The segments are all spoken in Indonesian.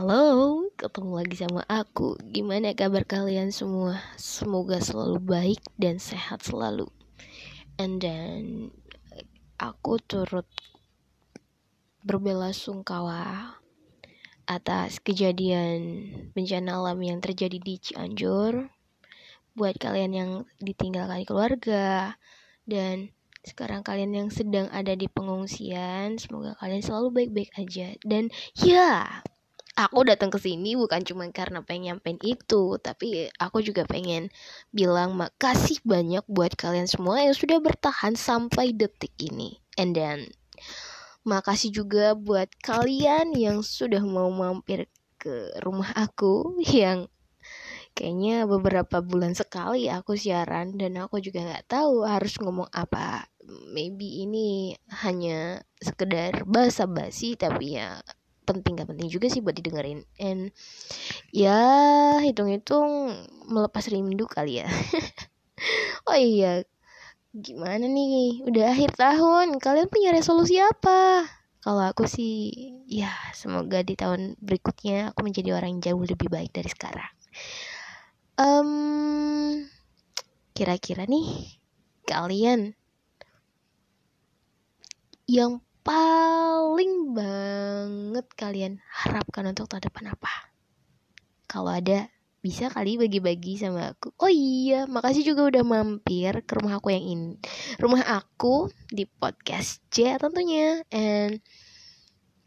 Halo, ketemu lagi sama aku. Gimana kabar kalian semua? Semoga selalu baik dan sehat selalu. And then aku turut berbelasungkawa atas kejadian bencana alam yang terjadi di Cianjur. Buat kalian yang ditinggalkan keluarga dan sekarang kalian yang sedang ada di pengungsian, semoga kalian selalu baik-baik aja. Dan ya, aku datang ke sini bukan cuma karena pengen nyampein itu, tapi aku juga pengen bilang makasih banyak buat kalian semua yang sudah bertahan sampai detik ini. And then makasih juga buat kalian yang sudah mau mampir ke rumah aku yang kayaknya beberapa bulan sekali aku siaran dan aku juga nggak tahu harus ngomong apa. Maybe ini hanya sekedar basa-basi tapi ya penting gak penting juga sih buat didengerin. And ya hitung-hitung melepas rindu kali ya. Oh iya gimana nih? Udah akhir tahun kalian punya resolusi apa? Kalau aku sih ya semoga di tahun berikutnya aku menjadi orang yang jauh lebih baik dari sekarang um, kira-kira nih kalian yang paling banget kalian harapkan untuk tahun depan apa? Kalau ada, bisa kali bagi-bagi sama aku. Oh iya, makasih juga udah mampir ke rumah aku yang ini. Rumah aku di podcast C tentunya. And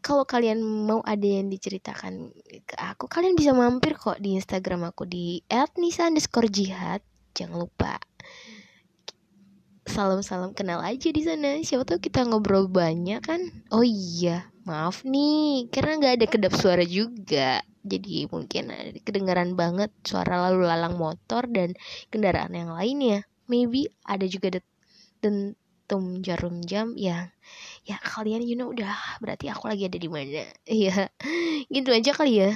kalau kalian mau ada yang diceritakan ke aku, kalian bisa mampir kok di Instagram aku di @nisa_jihad. Jangan lupa salam-salam kenal aja di sana. Siapa tahu kita ngobrol banyak kan? Oh iya, maaf nih, karena nggak ada kedap suara juga. Jadi mungkin ada kedengaran banget suara lalu lalang motor dan kendaraan yang lainnya. Maybe ada juga dentum jarum jam yang ya kalian you know udah berarti aku lagi ada di mana. Iya, gitu aja kali ya.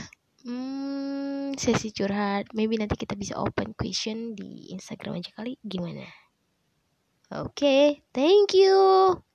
Hmm, sesi curhat. Maybe nanti kita bisa open question di Instagram aja kali. Gimana? Okay, thank you.